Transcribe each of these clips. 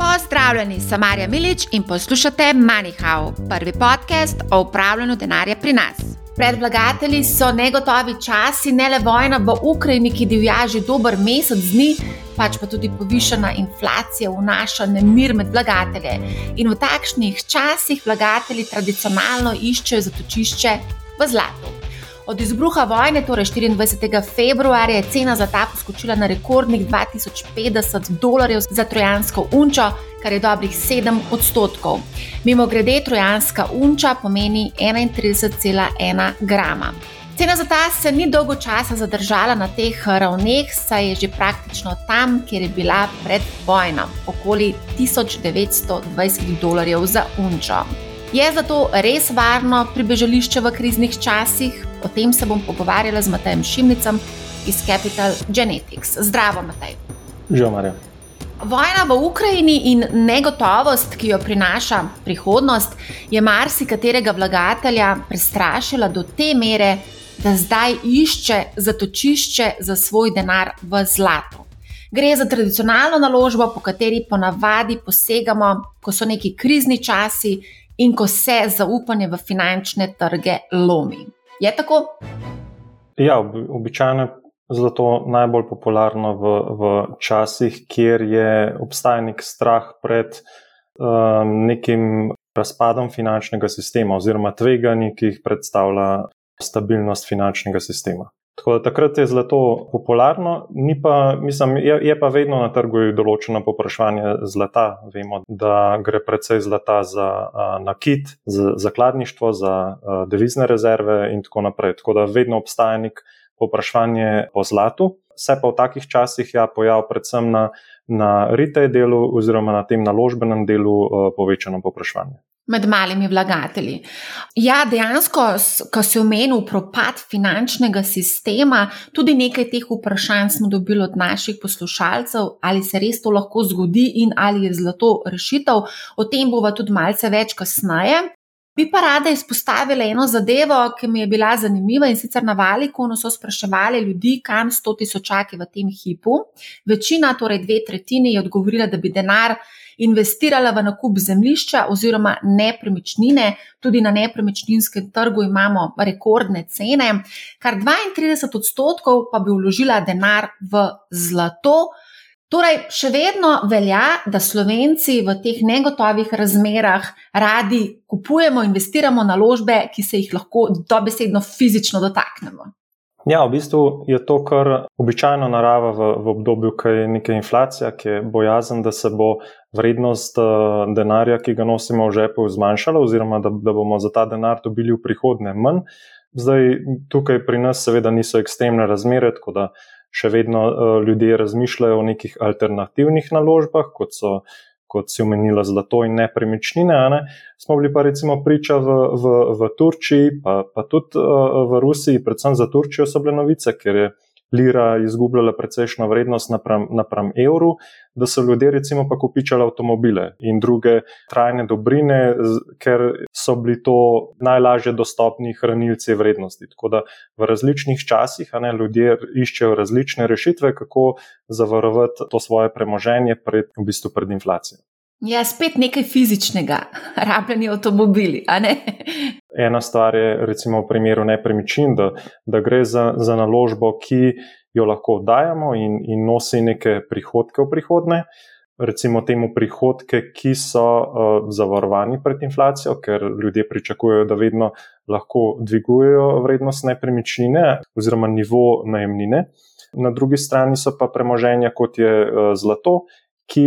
Pozdravljeni, sem Marja Milič in poslušate MoneyHow, prvi podcast o upravljanju denarja pri nas. Pred vlagatelji so negotovi časi, ne le vojna v Ukrajini, ki divja že dober mesec dni, pač pa tudi povišena inflacija vnaša nemir med vlagatelje. In v takšnih časih vlagatelji tradicionalno iščejo zatočišče v zlatu. Od izbruha vojne, torej 24. februarja, je cena zlata poskočila na rekordnih 2050 dolarjev za trojansko unčo, kar je dobrih 7 odstotkov. Mimo grede, trojanska unča pomeni 31,1 grama. Cena zlata se ni dolgo časa zadržala na teh ravneh, saj je že praktično tam, kjer je bila pred vojno, okoli 1920 dolarjev za unčo. Je zato res varno pribežališče v kriznih časih? O tem se bom pogovarjala z Matejem Šimnicem iz Capital Genetics. Zdravo, Matej. Živijo, Marja. Vojna v Ukrajini in negotovost, ki jo prinaša prihodnost, je marsikaterega vlagatelja prestrašila do te mere, da zdaj išče zatočišče za svoj denar v zlatu. Gre za tradicionalno naložbo, po kateri ponavadi posegamo, ko so neki krizni časi in ko se zaupanje v finančne trge lomi. Je tako? Ja, običajno je zlato najbolj popularno v, v časih, kjer je obstaja nek strah pred um, nekim razpadom finančnega sistema oziroma tveganji, ki jih predstavlja stabilnost finančnega sistema. Tako da takrat je zlato popularno, pa, mislim, je, je pa vedno na trgu določeno popraševanje zlata. Vemo, da gre predvsej zlata za a, nakit, za zakladništvo, za a, devizne rezerve in tako naprej. Tako da vedno obstaja nek popraševanje po zlatu. Se pa v takih časih ja pojav predvsem na, na retail delu oziroma na tem naložbenem delu a, povečano popraševanje med malimi vlagatelji. Ja, dejansko, ko si omenil propad finančnega sistema, tudi nekaj teh vprašanj smo dobili od naših poslušalcev, ali se res to lahko zgodi in ali je zlato rešitev. O tem bova tudi malce več kasneje. Bi pa rada izpostavila eno zadevo, ki mi je bila zanimiva in sicer na Valikonu so spraševali ljudi, kam 100 tisočaki v tem hipu. Večina, torej dve tretjini, je odgovorila, da bi denar investirala v nakup zemljišča oziroma nepremičnine. Tudi na nepremičninskem trgu imamo rekordne cene, kar 32 odstotkov pa bi vložila denar v zlato. Torej, še vedno velja, da Slovenci v teh negotovih razmerah radi kupujemo, investiramo naložbe, ki se jih lahko dobesedno fizično dotaknemo. Ja, v bistvu je to kar običajna narava v, v obdobju, ko je neka inflacija, ki je bojazen, da se bo vrednost uh, denarja, ki ga nosimo v žepu, zmanjšala, oziroma da, da bomo za ta denar dobili v prihodnje manj. Zdaj, tukaj pri nas, seveda, niso ekstremne razmere, tako da še vedno uh, ljudje razmišljajo o nekih alternativnih naložbah, kot so kot si omenila, zlato in nepremičnine. Ne? Smo bili pa recimo priča v, v, v Turčiji, pa, pa tudi uh, v Rusiji, predvsem za Turčijo so bile novice, ker je lira izgubljala precejšno vrednost napram, napram evru, da so ljudje recimo pa kupičali avtomobile in druge trajne dobrine, ker so bili to najlažje dostopni hranilci vrednosti. Tako da v različnih časih ne, ljudje iščejo različne rešitve, kako zavarovati to svoje premoženje pred, v bistvu pred inflacijo. Ja, spet nekaj fizičnega, rabljeni avtomobili. Ena stvar je, recimo, v primeru nepremičnin, da, da gre za, za naložbo, ki jo lahko oddajamo in, in nosi neke prihodke v prihodne. Recimo, temu prihodke, ki so uh, zavarovani pred inflacijo, ker ljudje pričakujejo, da vedno lahko dvigujejo vrednost nepremičnine oziroma nivo najemnine. Na drugi strani so pa premoženja, kot je uh, zlato, ki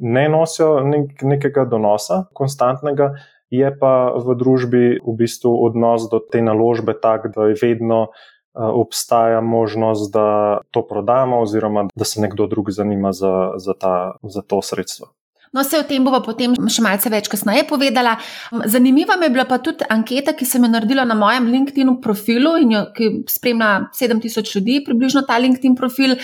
ne nosijo nek, nekega donosa, konstantnega, je pa v družbi v bistvu odnos do te naložbe tak, da je vedno obstaja možnost, da to prodamo, oziroma da se nekdo drug zanima za, za, ta, za to sredstvo. No, vse o tem bomo potem še malce več kasneje povedala. Zanimiva mi je bila pa tudi anketa, ki sem jo naredila na mojem LinkedIn profilu in jo, spremlja 7000 ljudi, približno ta LinkedIn profil.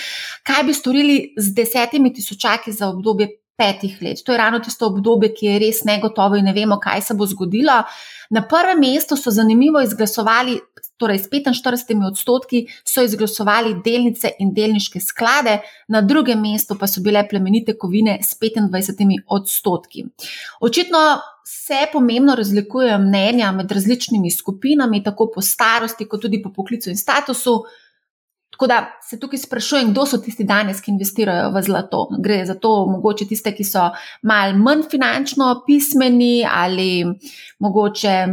Kaj bi storili z desetimi tisočaki za obdobje petih let. To je ravno tisto obdobje, ki je res negotovo in ne vemo, kaj se bo zgodilo. Na prvem mestu so zanimivo izglasovali, torej s 45 odstotki so izglasovali delnice in delniške sklade, na drugem mestu pa so bile plemenite kovine s 25 odstotki. Očitno se pomembno razlikujejo mnenja med različnimi skupinami, tako po starosti, kot tudi po poklicu in statusu. Tako da se tukaj sprašujem, kdo so tisti danes, ki investirajo v zlato. Gre za to, mogoče tiste, ki so malo manj finančno pismeni ali mogoče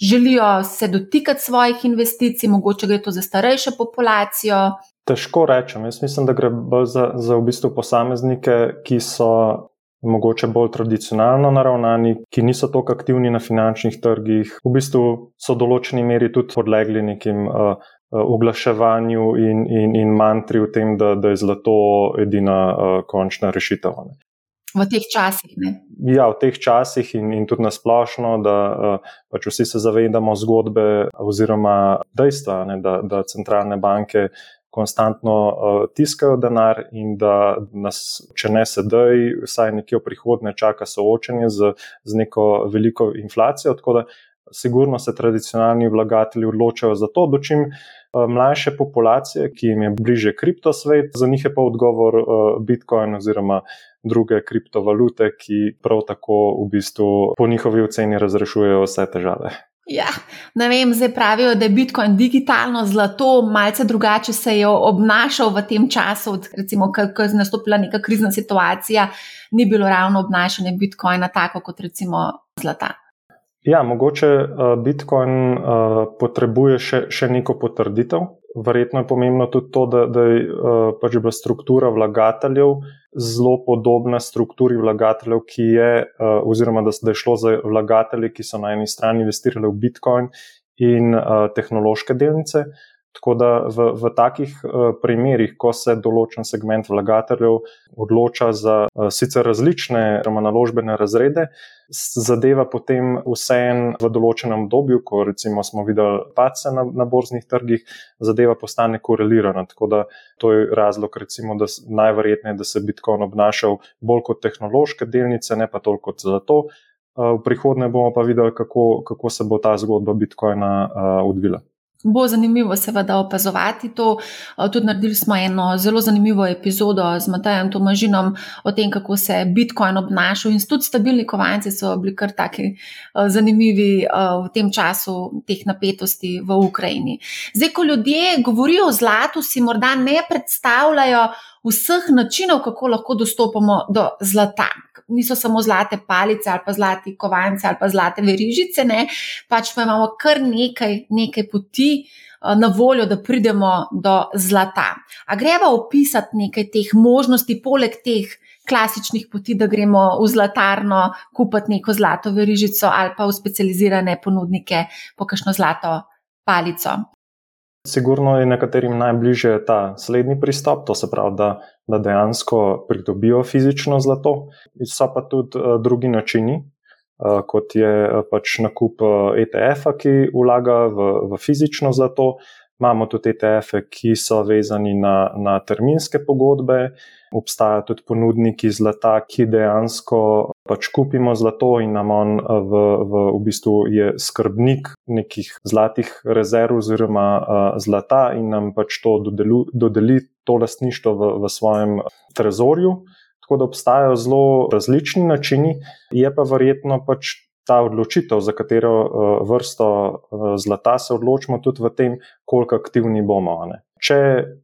želijo se dotikati svojih investicij, mogoče gre to za starejšo populacijo. Težko rečem. Jaz mislim, da gre bolj za, za v bistvu posameznike, ki so. Mogoče bolj tradicionalno naravnani, ki niso tako aktivni na finančnih trgih, v bistvu so v določeni meri tudi podlegli nekim uh, oglaševanju in, in, in mantri v tem, da, da je zlato edina uh, končna rešitev. Ne. V teh časih. Ne? Ja, v teh časih in, in tudi nasplošno, da uh, pač vsi se zavedamo zgodbe oziroma dejstva, ne, da, da centralne banke konstantno uh, tiskajo denar in da nas, če ne sedaj, vsaj nekje v prihodnje čaka soočenje z, z neko veliko inflacijo. Tako da sigurno se tradicionalni vlagatelji odločajo za to, dočim Eh, mlajše populacije, ki jim je bliže kriptosvet, za njih je pa odgovor eh, Bitcoin oziroma druge kriptovalute, ki prav tako v bistvu po njihovi oceni razrešujejo vse težave. Ja, ne vem, zdaj pravijo, da je Bitcoin digitalno zlato, malce drugače se je obnašal v tem času, recimo, ko je nastopila neka krizna situacija, ni bilo ravno obnašanje Bitcoina tako kot recimo zlata. Ja, mogoče uh, Bitcoin uh, potrebuje še, še neko potrditev. Verjetno je pomembno tudi to, da, da je uh, pač bila struktura vlagateljev zelo podobna strukturi vlagateljev, ki je, oziroma da, da je šlo za vlagatelje, ki so na eni strani investirali v Bitcoin in tehnološke delnice. Tako da v, v takih uh, primerih, ko se določen segment vlagateljev odloča za uh, sicer različne naložbene razrede, zadeva potem vseeno v določenem obdobju, ko recimo smo videli pace na, na borznih trgih, zadeva postane korelirana. Tako da to je razlog, recimo, da najverjetneje, da se Bitcoin obnašal bolj kot tehnološke delnice, ne pa toliko kot zato. Uh, v prihodnje bomo pa videli, kako, kako se bo ta zgodba Bitcoina odvila. Bo zanimivo, seveda, opazovati to. Eh, tudi naredili smo eno zelo zanimivo epizodo z Matajem Tomažinom o tem, kako se je Bitcoin obnašal in tudi stabilni kovanci so bili kar taki eh, zanimivi eh, v tem času teh napetosti v Ukrajini. Zdaj, ko ljudje govorijo o zlatu, si morda ne predstavljajo vseh načinov, kako lahko dostopamo do zlata niso samo zlate palice ali pa zlati kovanci ali pa zlate verižice, ne, pač pa imamo kar nekaj, nekaj poti eh, na voljo, da pridemo do zlata. A greva opisati nekaj teh možnosti, poleg teh klasičnih poti, da gremo v zlatarno, kupiti neko zlato verižico ali pa v specializirane ponudnike po kakšno zlato palico. Sigurno je nekaterim najbližje ta slednji pristop, to se pravi, da, da dejansko pridobijo fizično zlato. So pa tudi uh, drugi načini, uh, kot je uh, pač nakup ETF-a, ki vlaga v, v fizično zlato. Imamo tudi ETF-e, ki so vezani na, na terminske pogodbe, obstajajo tudi ponudniki zlata, ki dejansko pač kupimo zlato in nam on v, v, v bistvu je skrbnik nekih zlatih rezerv oziroma uh, zlata in nam pač to dodelu, dodeli to lastništvo v, v svojem trezorju. Tako da obstajajo zelo različni načini, je pa verjetno pač ta odločitev, za katero uh, vrsto uh, zlata se odločimo, tudi v tem, koliko aktivni bomo. Ne. Če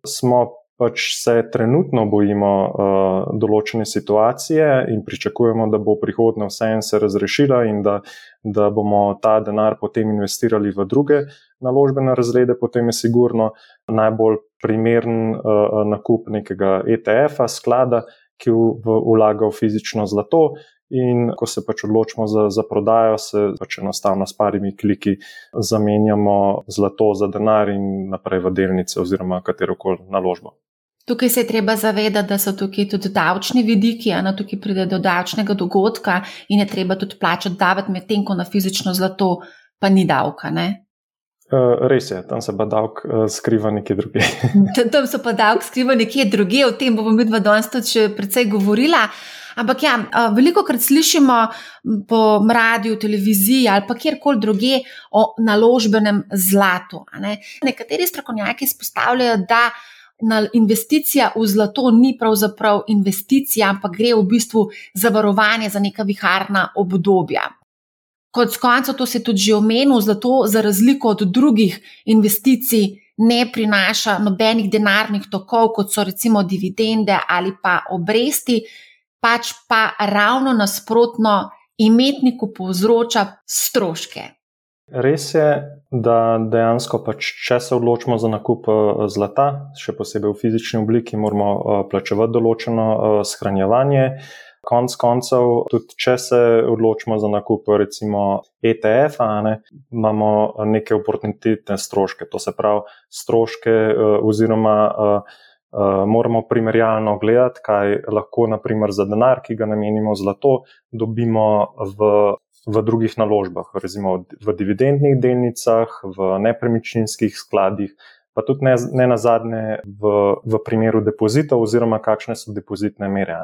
smo pač se trenutno bojimo uh, določene situacije in pričakujemo, da bo prihodnja vseeno se razrešila in da, da bomo ta denar potem investirali v druge naložbene razrede, potem je sigurno najbolj primern uh, nakup nekega ETF-a, sklada, ki vlaga v fizično zlato. In ko se pač odločimo za, za prodajo, se pač enostavno s parimi kliki zamenjamo zlato za denar in naprej v delnice oziroma katero koli naložbo. Tukaj se je treba zavedati, da so tukaj tudi davčni vidiki, ena tukaj pride do davčnega dogodka in je treba tudi plačati davek, medtem ko na fizično zlato pa ni davka. Ne? Uh, res je, tam se pa davek uh, skriva nekje drugje. tam se pa davek skriva nekje drugje, o tem bomo mi dva danes tudi še precej govorila. Ampak ja, veliko krat slišimo po radiju, televiziji ali pa kjerkoli druge o naložbenem zlatu. Ne? Nekateri strokovnjaki izpostavljajo, da investicija v zlato ni pravzaprav investicija, ampak gre v bistvu za varovanje za neka viharna obdobja. Kot koncev, to se je tudi že omenil, zlato za razliko od drugih investicij ne prinaša nobenih denarnih tokov, kot so recimo dividende ali pa obresti, pač pa ravno nasprotno imetniku povzroča stroške. Res je, da dejansko, pač, če se odločimo za nakup eh, zlata, še posebej v fizični obliki, moramo eh, plačevati določeno eh, shranjevanje. Konec koncev, tudi če se odločimo za nakup, recimo ETF-a, ne, imamo neke oportunitetne stroške, to se pravi stroške, oziroma moramo primerjalno gledati, kaj lahko, naprimer, za denar, ki ga namenimo zlato, dobimo v v drugih naložbah, recimo v dividendnih delnicah, v nepremičninskih skladih, pa tudi ne, ne na zadnje v, v primeru depozitov, oziroma kakšne so depozitne mere.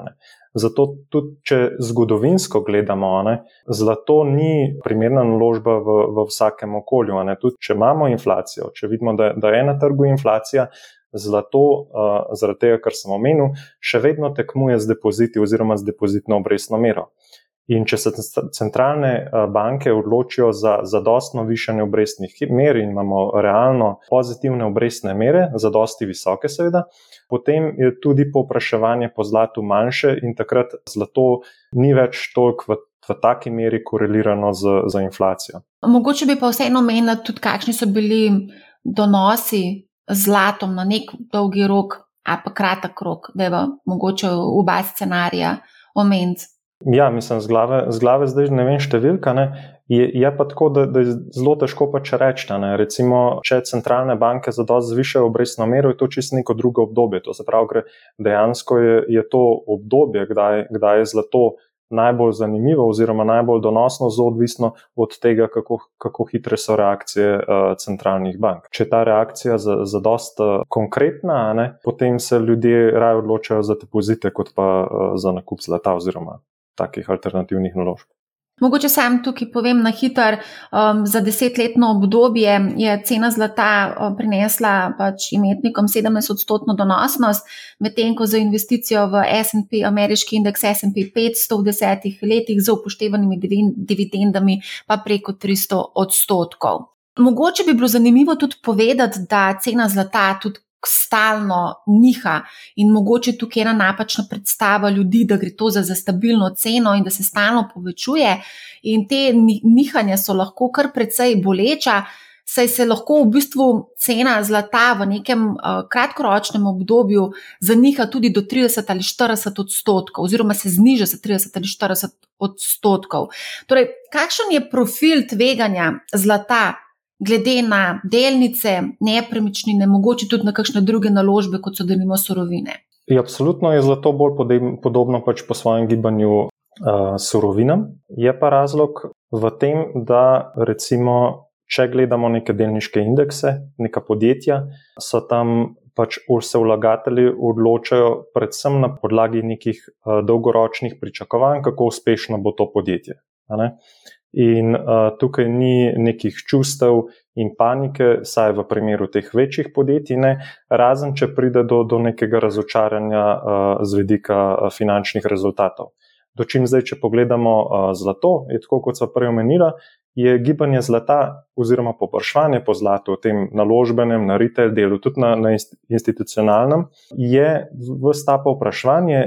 Zato tudi, če zgodovinsko gledamo, ne, zlato ni primerna naložba v, v vsakem okolju. Tudi, če imamo inflacijo, če vidimo, da, da je na trgu inflacija. Zlato, uh, zaradi tega, kar sem omenil, še vedno tekmuje z depoziti oziroma z depozitno obrestno mero. In če se centralne eh, banke odločijo za zadostno višanje obrestnih mer in imamo realno pozitivne obrestne mere, zadosti visoke, seveda, potem je tudi povpraševanje po zlatu manjše in takrat zlato ni več toliko v, v taki meri korelirano z, z inflacijo. Mogoče bi pa vseeno omenila tudi, kakšni so bili donosi zlatom na nek dolgi rok, a pa kratek rok, da je mogoče oba scenarija omeniti. Ja, mislim, z glave, z glave zdaj ne vem številka. Ne? Je, je pa tako, da, da je zelo težko pač reči. Recimo, če centralne banke zadosti zvišajo obrestno mero, je to čisto neko drugo obdobje. To se pravi, dejansko je, je to obdobje, kdaj, kdaj je zlato najbolj zanimivo oziroma najbolj donosno, zelo odvisno od tega, kako, kako hitre so reakcije uh, centralnih bank. Če je ta reakcija za, za dost uh, konkretna, ne, potem se ljudje raje odločajo za depozite, kot pa uh, za nakup zlata oziroma takih alternativnih naložb. Mogoče sam tukaj povem na hitro, um, za desetletno obdobje je cena zlata um, prinesla pač imetnikom 17-odstotno donosnost, medtem ko za investicijo v SP, ameriški indeks SP 500 v desetih letih z upoštevanimi dividendami pa preko 300 odstotkov. Mogoče bi bilo zanimivo tudi povedati, da cena zlata tudi stalno niha in mogoče tukaj ena napačna predstava ljudi, da gre to za, za stabilno ceno in da se stalno povečuje. In te nihanja so lahko kar precej boleča, saj se lahko v bistvu cena zlata v nekem uh, kratkoročnem obdobju zaniha tudi do 30 ali 40 odstotkov, oziroma se zniža za 30 ali 40 odstotkov. Torej, kakšen je profil tveganja zlata? Glede na delnice, nepremičnine, mogoče tudi na kakšne druge naložbe, kot so denimo surovine. Ja, absolutno je zlato bolj podobno pač po svojem gibanju uh, surovinam. Je pa razlog v tem, da recimo, če gledamo neke delniške indekse, neka podjetja, so tam pač vse vlagatelji odločajo predvsem na podlagi nekih uh, dolgoročnih pričakovanj, kako uspešno bo to podjetje. In uh, tukaj ni nekih čustev in panike, saj v primeru teh večjih podjetij, ne, razen če pride do, do nekega razočaranja uh, z vidika finančnih rezultatov. Dočim zdaj, če pogledamo uh, zlato, je tako kot so prej omenila, je gibanje zlata oziroma popraševanje po zlatu, tem naložbenem, na retail delu, tudi na, na institucionalnem, je vsta popraševanje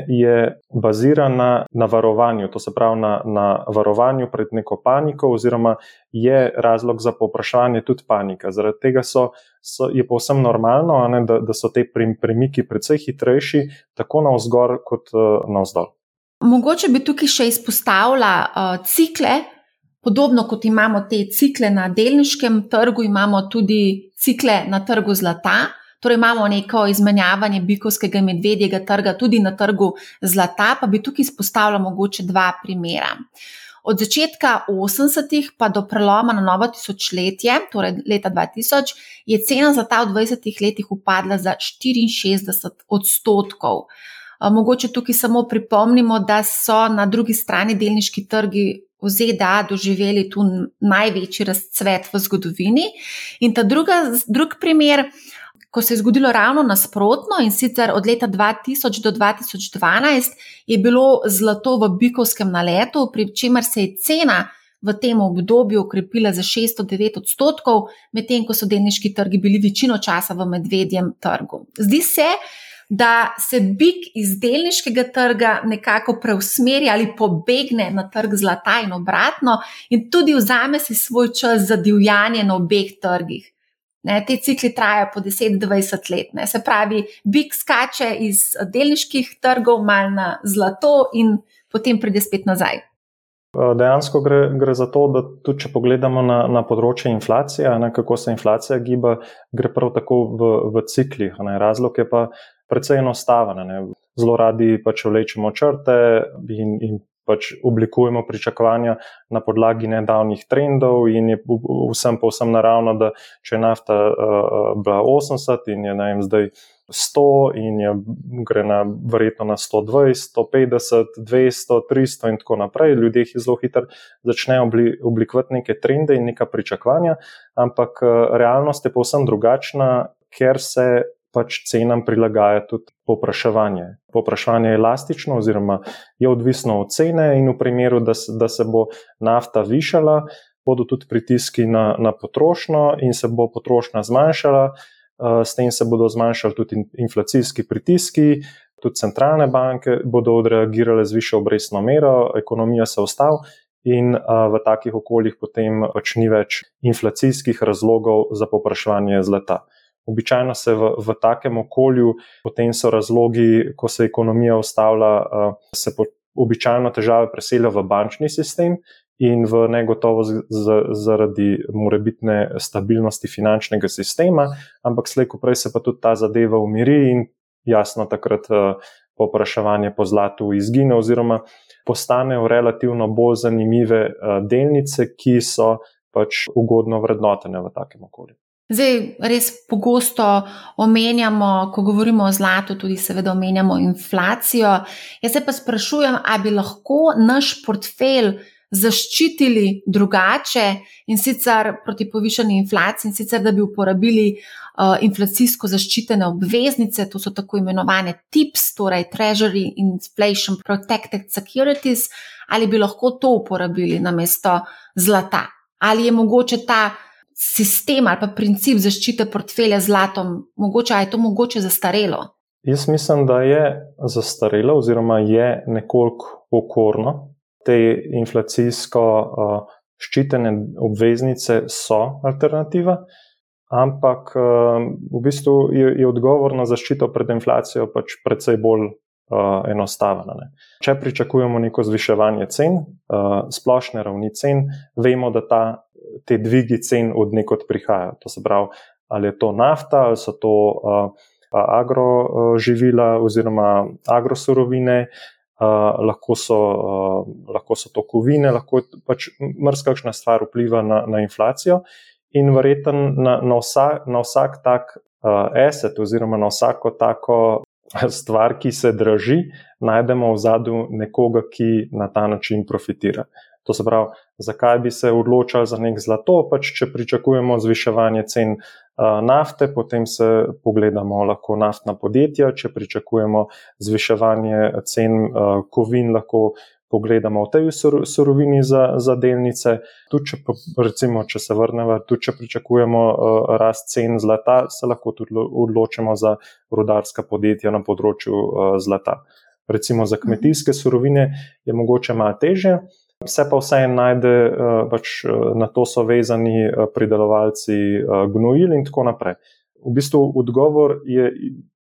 bazirano na, na varovanju, to se pravi na, na varovanju pred neko paniko, oziroma je razlog za popraševanje tudi panika. Zaradi tega so, so, je povsem normalno, ne, da, da so te premiki precej hitrejši, tako na vzgor kot uh, na vzdolj. Mogoče bi tukaj še izpostavila uh, cikle, Podobno kot imamo te cikle na delniškem trgu, imamo tudi cikle na trgu zlata. Torej imamo neko izmenjavanje bikovskega in medvedjega trga tudi na trgu zlata, pa bi tukaj izpostavila mogoče dva primera. Od začetka 80-ih pa do preloma na novo tisočletje, torej leta 2000, je cena zlata v 20 letih upadla za 64 odstotkov. Mogoče tukaj samo pripomnimo, da so na drugi strani delniški trgi v ZDA doživeli tu največji razcvet v zgodovini. In ta druga, drug primer, ko se je zgodilo ravno nasprotno in sicer od leta 2000 do 2012 je bilo zlato v bikovskem naletu, pri čemer se je cena v tem obdobju ukrepila za 609 odstotkov, medtem ko so delniški trgi bili večino časa v medvedjem trgu. Zdi se, da se bik iz delniškega trga nekako preusmeri ali pobegne na trg zlata in obratno, in tudi vzame si svoj čas za divjanje na obeh trgih. Ne, te cikli trajajo po 10-20 let. Ne. Se pravi, bik skače iz delniških trgov mal na zlato in potem pride spet nazaj. Dejansko gre, gre za to, da tudi če pogledamo na, na področje inflacije, ne, kako se inflacija giba, gre prav tako v, v ciklih. Ne. Razlog je pa precej enostaven. Ne. Zelo radi pač vlečemo črte in, in pač oblikujemo pričakovanja na podlagi nedavnih trendov, in je vsem povsem naravno, da če je nafta uh, bila 80 in je najem zdaj 100, in je gre na verjetno na 120, 150, 200, 300 in tako naprej. Ljudje zelo hitro začnejo obli, oblikovati neke trende in neka pričakovanja, ampak uh, realnost je povsem drugačna, ker se pač cenam prilagaja tudi popraševanje. Popraševanje je elastično, oziroma je odvisno od cene, in v primeru, da se, da se bo nafta višala, bodo tudi pritiski na, na potrošnjo, in se bo potrošnja zmanjšala, uh, s tem se bodo zmanjšali tudi inflacijski pritiski. Tudi centralne banke bodo odreagirale z višjo obrestno mero, ekonomija se ustavi, in uh, v takih okoljih potem pač ni več inflacijskih razlogov za popraševanje zlata. Običajno se v, v takem okolju, potem so razlogi, ko se ekonomija ustavlja, se po, običajno težave preselijo v bančni sistem in v negotovost zaradi morebitne stabilnosti finančnega sistema, ampak slejko prej se pa tudi ta zadeva umiri in jasno takrat popraševanje po zlatu izgine oziroma postanejo relativno bolj zanimive delnice, ki so pač ugodno vrednotene v takem okolju. Zdaj, res pogosto omenjamo, ko govorimo o zlatu, tudi seveda omenjamo inflacijo. Jaz se pa sprašujem, ali bi lahko naš portfelj zaščitili drugače in sicer proti povišeni inflaciji, in sicer da bi uporabili uh, inflacijsko zaščitene obveznice, to so tako imenovane TIPS, torej Treasury Inflation Protected Securities, ali bi lahko to uporabili namesto zlata. Ali je mogoče ta sistem ali pa princip zaščite portfelja z zlatom, mogoče je to mogoče zastarelo? Jaz mislim, da je zastarelo, oziroma je nekoliko okorno. Te inflacijsko uh, ščitene obveznice so alternativa, ampak uh, v bistvu je, je odgovor na zaščito pred inflacijo pač precej bolj uh, enostaven. Ne. Če pričakujemo neko zviševanje cen, uh, splošne ravni cen, vemo, da ta te dvigi cen od nekod prihajajo. To se pravi, ali je to nafta, ali so to uh, agroživila oziroma agrosurovine, uh, lahko, so, uh, lahko so to kovine, lahko pač mrzkakšna stvar vpliva na, na inflacijo. In verjetno na, na, vsa, na vsak tak uh, asset, oziroma na vsako tako stvar, ki se draži, najdemo v zadju nekoga, ki na ta način profitira. To se pravi, zakaj bi se odločali za nek zlato, pač če pričakujemo zviševanje cen nafte, potem se pogledamo lahko naftna podjetja, če pričakujemo zviševanje cen kovin, lahko pogledamo v tej surovini za, za delnice. Tudi, če, recimo, če se vrnemo, tudi če pričakujemo rast cen zlata, se lahko tudi odločimo za rudarska podjetja na področju zlata. Recimo za kmetijske surovine je mogoče malo teže. Vse pa vse najde, eh, pač eh, na to so vezani eh, pridelovalci gnojil in tako naprej. V bistvu odgovor je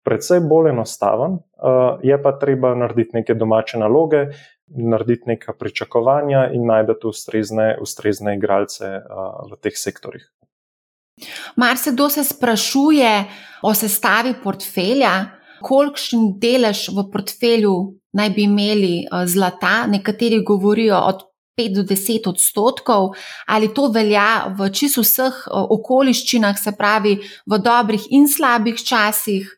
precej bolj enostaven, je pa treba narediti neke domače naloge, narediti neka pričakovanja in najti ustrezne, ustrezne igralce v teh sektorjih. Mar se kdo se sprašuje o sestavi portfelja, kolikšen delež v portfelju naj bi imeli zlata, nekateri govorijo od 5 do 10 odstotkov, ali to velja v čisto vseh okoliščinah, se pravi v dobrih in slabih časih,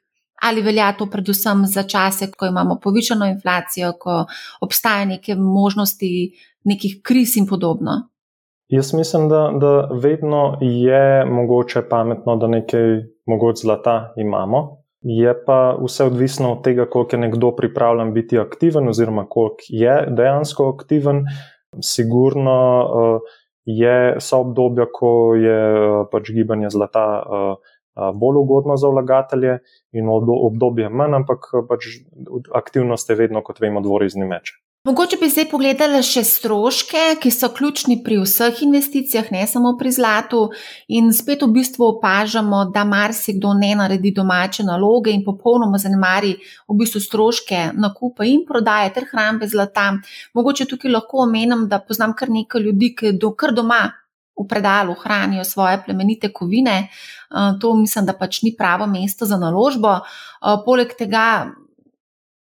ali velja to predvsem za čase, ko imamo povišeno inflacijo, ko obstajajo neke možnosti nekih kriz in podobno. Jaz mislim, da, da vedno je mogoče pametno, da nekaj mogoče zlata imamo. Je pa vse odvisno od tega, koliko je nekdo pripravljen biti aktiven, oziroma koliko je dejansko aktiven. Sigurno uh, je, so obdobja, ko je uh, pač gibanje zlata uh, bolj ugodno za vlagatelje, in obdobje manj, ampak pač aktivnost je vedno, kot vemo, dvorizni meč. Mogoče bi zdaj pogledali še stroške, ki so ključni pri vseh investicijah, ne samo pri zlatu. In spet v bistvu opažamo, da marsikdo ne naredi domače naloge in popolnoma zanemari v bistvu stroške nakupa in prodaje ter hrambe zlata. Mogoče tukaj lahko omenim, da poznam kar nekaj ljudi, ki do kar doma. V predalu hranijo svoje plemenite kovine, to mislim, da pač ni pravo mesto za naložbo. Poleg tega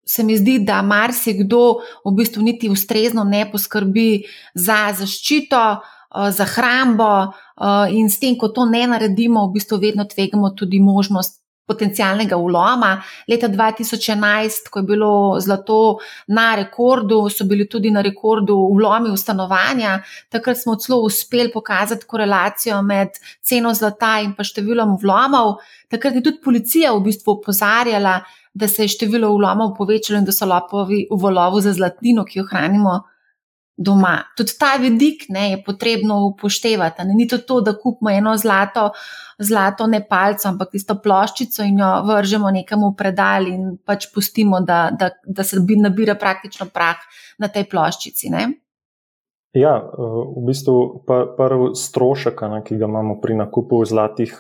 se mi zdi, da marsikdo v bistvu niti ustrezno ne poskrbi za zaščito, eh, za hrambo, eh, in s tem, ko to ne naredimo, v bistvu vedno tvegamo tudi možnost. Potencialnega uloma. Leta 2011, ko je bilo zlato na rekordu, so bili tudi na rekordu ulomi v stanovanja. Takrat smo celo uspeli pokazati korelacijo med ceno zlata in pa številom vlomov. Takrat je tudi policija v bistvu opozarjala, da se je število ulomov povečalo in da so lopovi v volovu za zlatnino, ki jo hranimo doma. Tudi ta vidik ne, je potrebno upoštevati. Ne. Ni to, to, da kupimo eno zlato, zlato ne palco, ampak tisto ploščico in jo vržemo nekam v predal in pač pustimo, da, da, da se nabira praktično prah na tej ploščici. Ne. Ja, v bistvu prvi strošek, ki ga imamo pri nakupu zlatih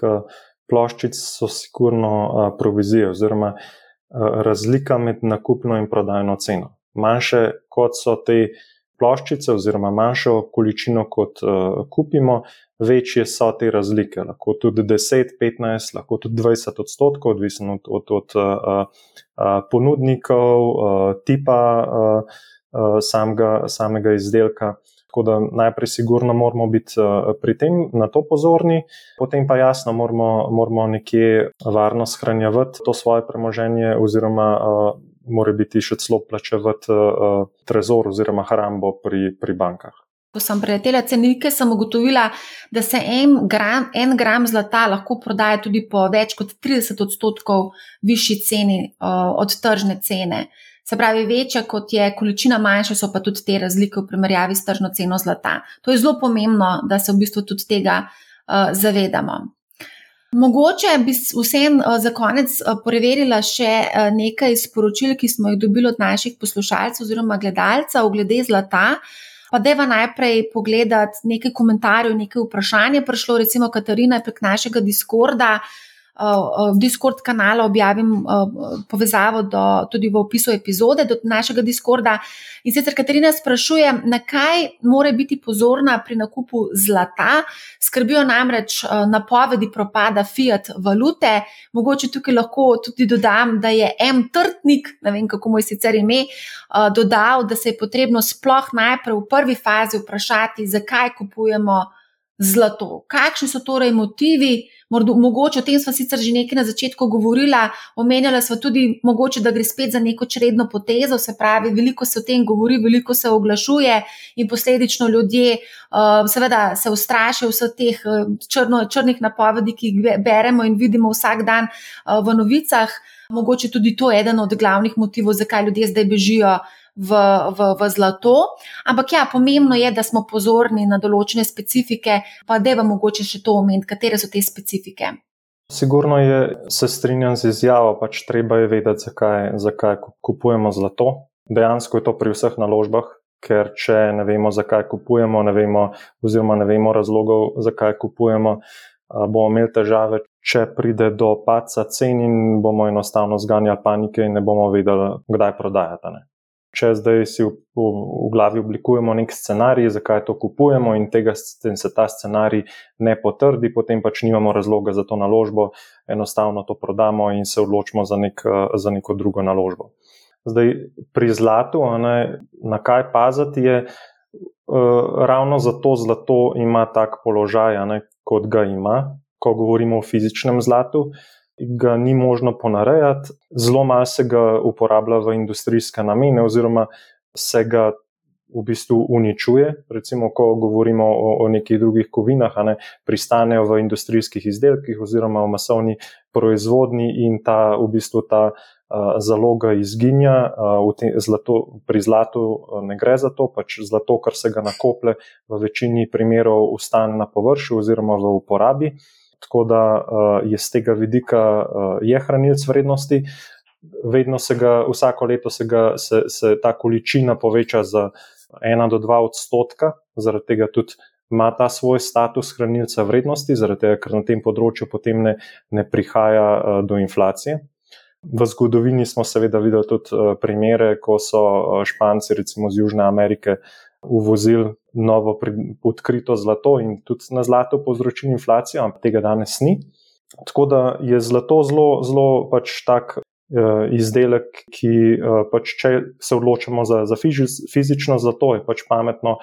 ploščic, so sigurno provizije oziroma razlika med nakupno in prodajno ceno. Manjše kot so te ploščice, oziroma manjšo količino kot uh, kupimo, večje so te razlike. Lahko tudi 10, 15, lahko tudi 20 odstotkov, odvisno od, od, od uh, uh, ponudnikov, uh, tipa uh, uh, samega, samega izdelka. Tako da najprej, sigurno, moramo biti pri tem na to pozorni, potem pa jasno, moramo, moramo nekje varno shranjevati to svoje premoženje, oziroma uh, mora biti še celo plačevati uh, trezor oziroma hrambo pri, pri bankah. Ko sem preletela cenike, sem ugotovila, da se en gram, en gram zlata lahko prodaja tudi po več kot 30 odstotkov višji ceni uh, od tržne cene. Se pravi, večja kot je količina, manjša so pa tudi te razlike v primerjavi s tržno ceno zlata. To je zelo pomembno, da se v bistvu tudi tega uh, zavedamo. Mogoče bi vsem uh, za konec uh, preverila še uh, nekaj sporočil, ki smo jih dobili od naših poslušalcev oziroma gledalcev glede zlata. Pa deva najprej pogledati nekaj komentarjev, nekaj vprašanj. Prišlo recimo Katarina prek našega Discorda, v Discord kanalu objavim povezavo do, tudi v opisu epizode do našega Discorda. In sicer Katarina sprašuje, na kaj mora biti pozorna pri nakupu zlata. Skrbijo namreč napovedi propada fiat valute. Mogoče tukaj lahko tudi dodam, da je M. Trtnik, ne vem kako mu je sicer ime, dodal, da se je potrebno sploh najprej v prvi fazi vprašati, zakaj kupujemo zlato. Kakšni so torej motivi? Mogoče o tem smo sicer že nekaj na začetku govorila, omenjala smo tudi, mogoče, da gre spet za neko čredno potezo, se pravi, veliko se o tem govori, veliko se oglašuje in posledično ljudje uh, seveda se ustrašijo vseh teh uh, črno, črnih napovedi, ki jih beremo in vidimo vsak dan uh, v novicah. Mogoče tudi to je eden od glavnih motivov, zakaj ljudje zdaj bežijo v, v, v zlato. Ampak ja, pomembno je, da smo pozorni na določene specifike, pa da je vam mogoče še to omeniti, katere so te specifike. Sigurno je, se strinjam z izjavo, pač treba je vedeti, zakaj, zakaj kupujemo zlato. Dejansko je to pri vseh naložbah, ker če ne vemo, zakaj kupujemo, ne vemo, oziroma ne vemo razlogov, zakaj kupujemo, bomo imeli težave, če pride do paca cen in bomo enostavno zganjali panike in ne bomo vedeli, kdaj prodajati. Ne? Če zdaj si v, v, v glavi oblikujemo nek scenarij, zakaj to kupujemo, in tega in se ta scenarij ne potrdi, potem pač nimamo razloga za to naložbo, enostavno to prodamo in se odločimo za, nek, za neko drugo naložbo. Zdaj, pri zlatu, ne, na kaj paziti je. ravno zato zlato ima tak položaj, ne, kot ga ima, ko govorimo o fizičnem zlatu. Ga ni možno ponarejati, zelo malo se ga uporablja v industrijske namene, oziroma se ga v bistvu uničuje. Recimo, ko govorimo o, o nekih drugih kovinah, ne, pristanejo v industrijskih izdelkih oziroma v masovni proizvodni in ta v bistvu ta uh, zaloga izginja. Uh, te, zlato, pri zlatu ne gre za to, pač zlato, kar se ga nakople, v večini primerov ustane na površju oziroma v uporabi. Tako da uh, je z tega vidika uh, je hranilc vrednosti. Vedno se ga, vsako leto se, ga, se, se ta količina poveča za ena do dva odstotka, zaradi tega tudi ima ta svoj status hranilca vrednosti, zaradi tega, ker na tem področju potem ne, ne prihaja uh, do inflacije. V zgodovini smo seveda videli tudi uh, primere, ko so uh, Španci, recimo iz Južne Amerike, uvozili novo odkrito zlato in tudi na zlato povzročili inflacijo, ampak tega danes ni. Tako da je zlato zelo, zelo pač tak Eh, izdelek, ki eh, pač, če se odločimo za, za fizično, zato je pač pametno,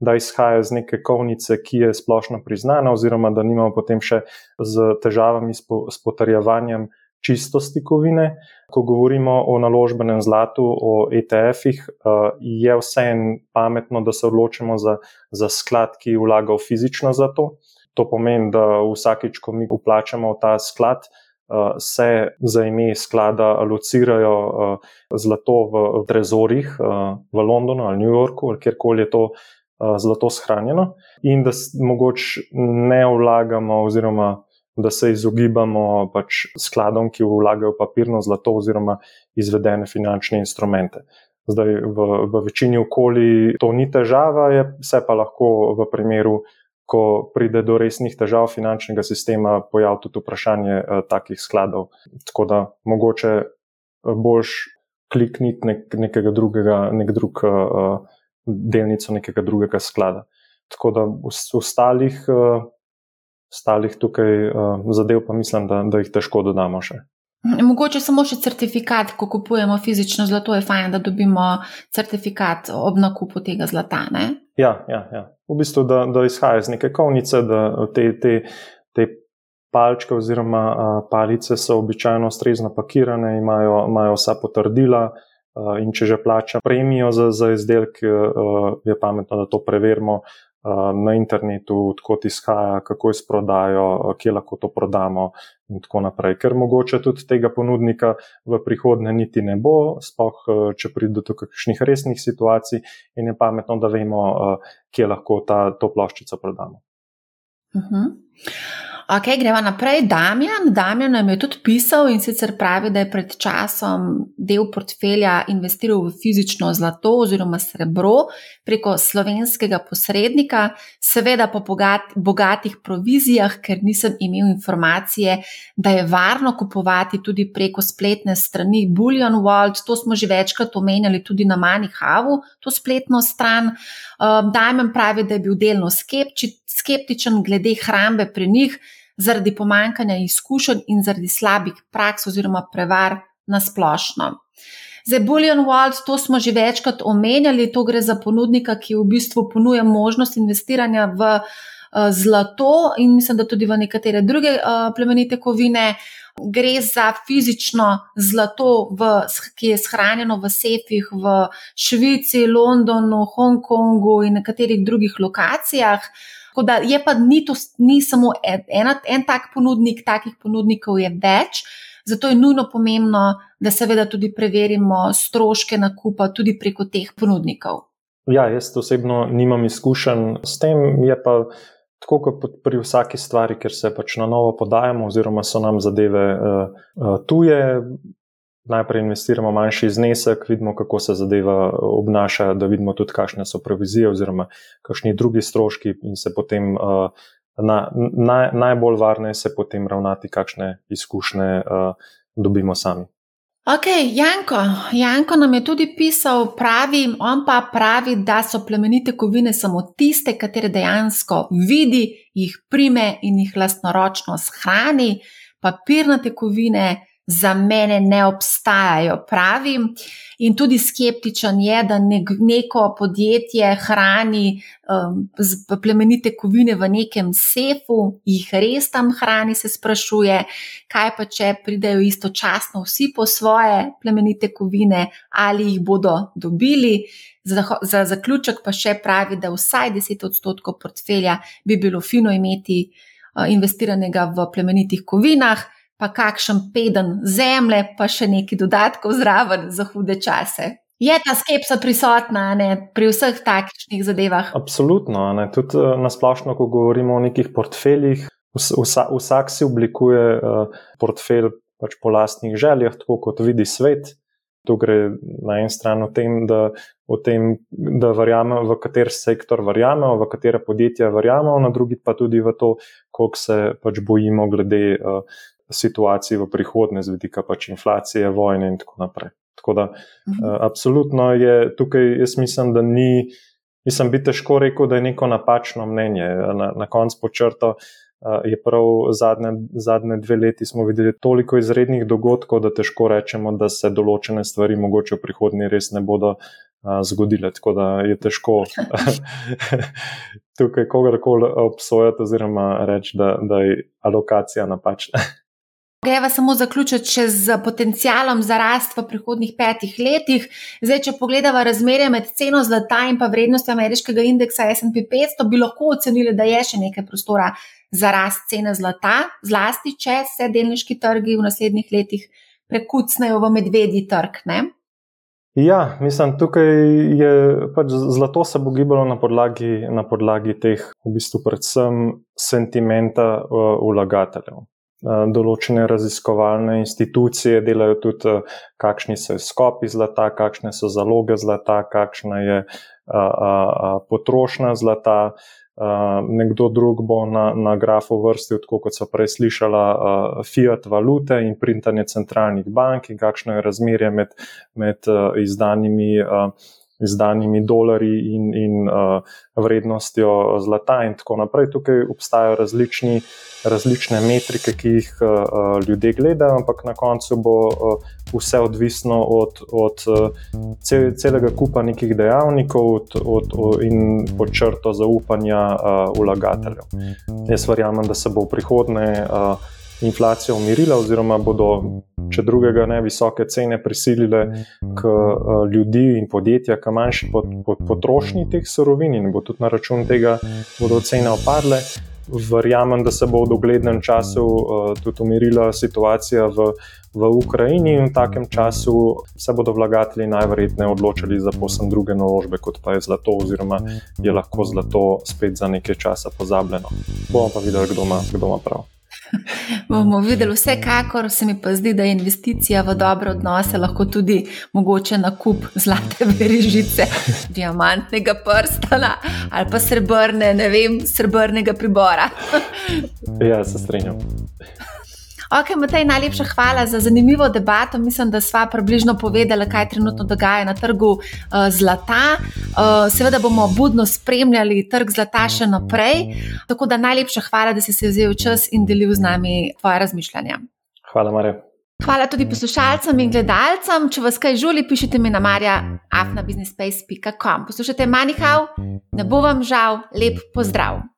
da izhaja iz neke kovnice, ki je splošno priznana, oziroma da nimamo potem še z težavami s, po, s potrjevanjem čistosti kovine. Ko govorimo o naložbenem zlatu, o ETF-ih, eh, je vseeno pametno, da se odločimo za, za sklad, ki vlaga v fizično zlato. To pomeni, da vsakeč, ko mi uplačamo v ta sklad, Eh, se za ime sklada alocirajo eh, zlato v trezorih v Londonu ali New Yorku ali kjerkoli je to zlato shranjeno, in da mogoče ne vlagamo, oziroma da se izogibamo pač skladom, ki vlagajo papirno zlato oziroma izvedene finančne instrumente. Zdaj, v, v večini okolij to ni težava, je, se pa lahko v primeru ko pride do resnih težav finančnega sistema, pojav tudi vprašanje uh, takih skladov. Tako da mogoče eh, boš klikniti nek, nekega drugega, nek drug uh, delnico nekega drugega sklada. Tako da v ostalih, uh, ostalih tukaj uh, zadev pa mislim, da, da jih težko dodamo še. Mogoče samo še certifikat, ko kupujemo fizično zlato, je fajn, da dobimo certifikat ob nakupu tega zlata. Ne? Ja, ja, ja. v bistvu, da, da izhaja iz neke kovnice, da te, te, te palčke oziroma a, palice so običajno ustrezno pakirane, imajo, imajo vsa potrdila. In če že plača premijo za, za izdelek, je pametno, da to preverimo na internetu, odkot izhaja, kako jih prodajo, kje lahko to prodamo, in tako naprej. Ker mogoče tudi tega ponudnika v prihodnje niti ne bo, spoh, če pride do kakšnih resnih situacij, in je pametno, da vemo, kje lahko ta, to ploščico prodamo. Uh mhm. -huh. Ok, gremo naprej. Damjan. Damjan nam je tudi pisal in sicer pravi, da je pred časom del portfelja investiral v fizično zlato oziroma srebro preko slovenskega posrednika, seveda po bogat, bogatih provizijah, ker nisem imel informacije, da je varno kupovati tudi preko spletne strani Bullion World. To smo že večkrat omenjali tudi na Manihavu, to spletno stran. Um, Damjan pravi, da je bil delno skeptičen glede hrambe pri njih zaradi pomankanja izkušenj in zaradi slabih praks oziroma prevar na splošno. Za Bullion World to smo že večkrat omenjali, to gre za ponudnika, ki v bistvu ponuja možnost investiranja v uh, zlato in mislim, da tudi v nekatere druge uh, plemenite kovine. Gre za fizično zlato, v, ki je shranjeno v sefih v Švici, Londonu, Hongkongu in nekaterih drugih lokacijah. Tako da je pa ni, to, ni samo en, en tak ponudnik, takih ponudnikov je več. Zato je nujno pomembno, da seveda tudi preverimo stroške nakupa tudi preko teh ponudnikov. Ja, jaz osebno nimam izkušenj s tem, je pa tako kot pri vsaki stvari, ker se pač na novo podajamo, oziroma so nam zadeve uh, uh, tuje, najprej investiramo manjši znesek, vidimo, kako se zadeva obnaša, da vidimo tudi, kakšne so provizije oziroma kakšni drugi stroški, in se potem uh, na, na, najbolj varne se potem ravnati, kakšne izkušnje uh, dobimo sami. Ok, Janko. Janko nam je tudi pisal, pravi, on pa pravi, da so plemenite kovine samo tiste, katere dejansko vidi, jih prime in jih lastnoročno shrani, papirnate kovine za mene ne obstajajo, pravim. In tudi skeptičen je, da neko podjetje hrani um, plemenite kovine v nekem sefu, jih res tam hrani, se sprašuje, kaj pa če pridejo istočasno vsi po svoje plemenite kovine, ali jih bodo dobili. Za, za zaključek pa še pravi, da vsaj 10 odstotkov portfelja bi bilo fino imeti uh, investiranega v plemenitih kovinah pa kakšen peden zemlje, pa še nekaj dodatkov zraven za hude čase. Je ta skepsa prisotna ne, pri vseh takšnih zadevah? Absolutno. Ne. Tudi eh, nasplošno, ko govorimo o nekih portfeljih, vsa, vsak si oblikuje uh, portfelj pač po lastnih željah, tako kot vidi svet. Tu gre na en stran o tem, da, o tem, da verjamemo, v kater sektor verjamemo, v katere podjetja verjamemo, na drugi pa tudi v to, koliko se pač bojimo glede uh, situaciji v prihodnje, z vidika pač inflacije, vojne in tako naprej. Tako da, mhm. uh, absolutno je tukaj, jaz mislim, da ni, mislim, bi težko rekel, da je neko napačno mnenje. Na, na koncu počrto uh, je prav zadnje, zadnje dve leti smo videli toliko izrednih dogodkov, da težko rečemo, da se določene stvari mogoče v prihodnje res ne bodo. Zgodile, tako da je težko tukaj kogarkoli obsojati, oziroma reči, da, da je alokacija napačna. Greva samo zaključiti še z potencialom za rast v prihodnih petih letih. Zdaj, če pogledamo razmerje med ceno zlata in pa vrednostjo ameriškega indeksa SP 500, bi lahko ocenili, da je še nekaj prostora za rast cene zlata, zlasti če se delniški trgi v naslednjih letih prekucnejo v medvedji trg. Ne? Ja, mislim, tukaj je pač zlato se bo gibalo na podlagi, na podlagi teh, v bistvu, predvsem sentimenta uh, vlagateljev. Eh, določene raziskovalne institucije delajo tudi, eh, kakšni so izkopi zlata, kakšne so zaloge zlata, kakšna je eh, potrošnja zlata. Nekdo drug bo na, na grafu vrstil, tako kot so prej slišala, fiat valute in printanje centralnih bank, in kakšno je razmerje med, med izdanimi izdanimi dolarji in, in uh, vrednostjo zlata, in tako naprej. Tukaj obstajajo različni, različne metrike, ki jih uh, uh, ljudje gledajo, ampak na koncu bo uh, vse odvisno od, od uh, cel, celega kupa nekih dejavnikov od, od, od, in počrto zaupanja uh, vlagateljev. Jaz verjamem, da se bo v prihodnje. Uh, inflacija umirila, oziroma bodo, če drugega ne, visoke cene prisilile k uh, ljudi in podjetja, k manjši pot, pot, potrošnji teh surovin in bo tudi na račun tega bodo cene opadle. Verjamem, da se bo v doglednem času uh, tudi umirila situacija v, v Ukrajini in v takem času se bodo vlagatelji najverjetneje odločili za posebno druge naložbe, kot pa je zlato, oziroma je lahko zlato spet za nekaj časa pozabljeno. Bomo pa videli, kdo ima, kdo ima prav. bomo videli, vsekakor se mi pa zdi, da je investicija v dobre odnose lahko tudi mogoče na kup zlate verižice, diamantnega prstana ali pa srebrne, ne vem, srebrnega pribora. ja, se strinjam. Ok, Matej, najlepša hvala za zanimivo debato. Mislim, da sva približno povedala, kaj trenutno dogaja na trgu uh, zlata. Uh, seveda bomo budno spremljali trg zlata še naprej. Tako da najlepša hvala, da si se vzel čas in delil z nami tvoje razmišljanja. Hvala, Marja. Hvala tudi poslušalcem in gledalcem. Če vas kaj žuli, pišite mi na marja.afnabusinessspace.com. Poslušajte Manihau, ne bo vam žal, lep pozdrav!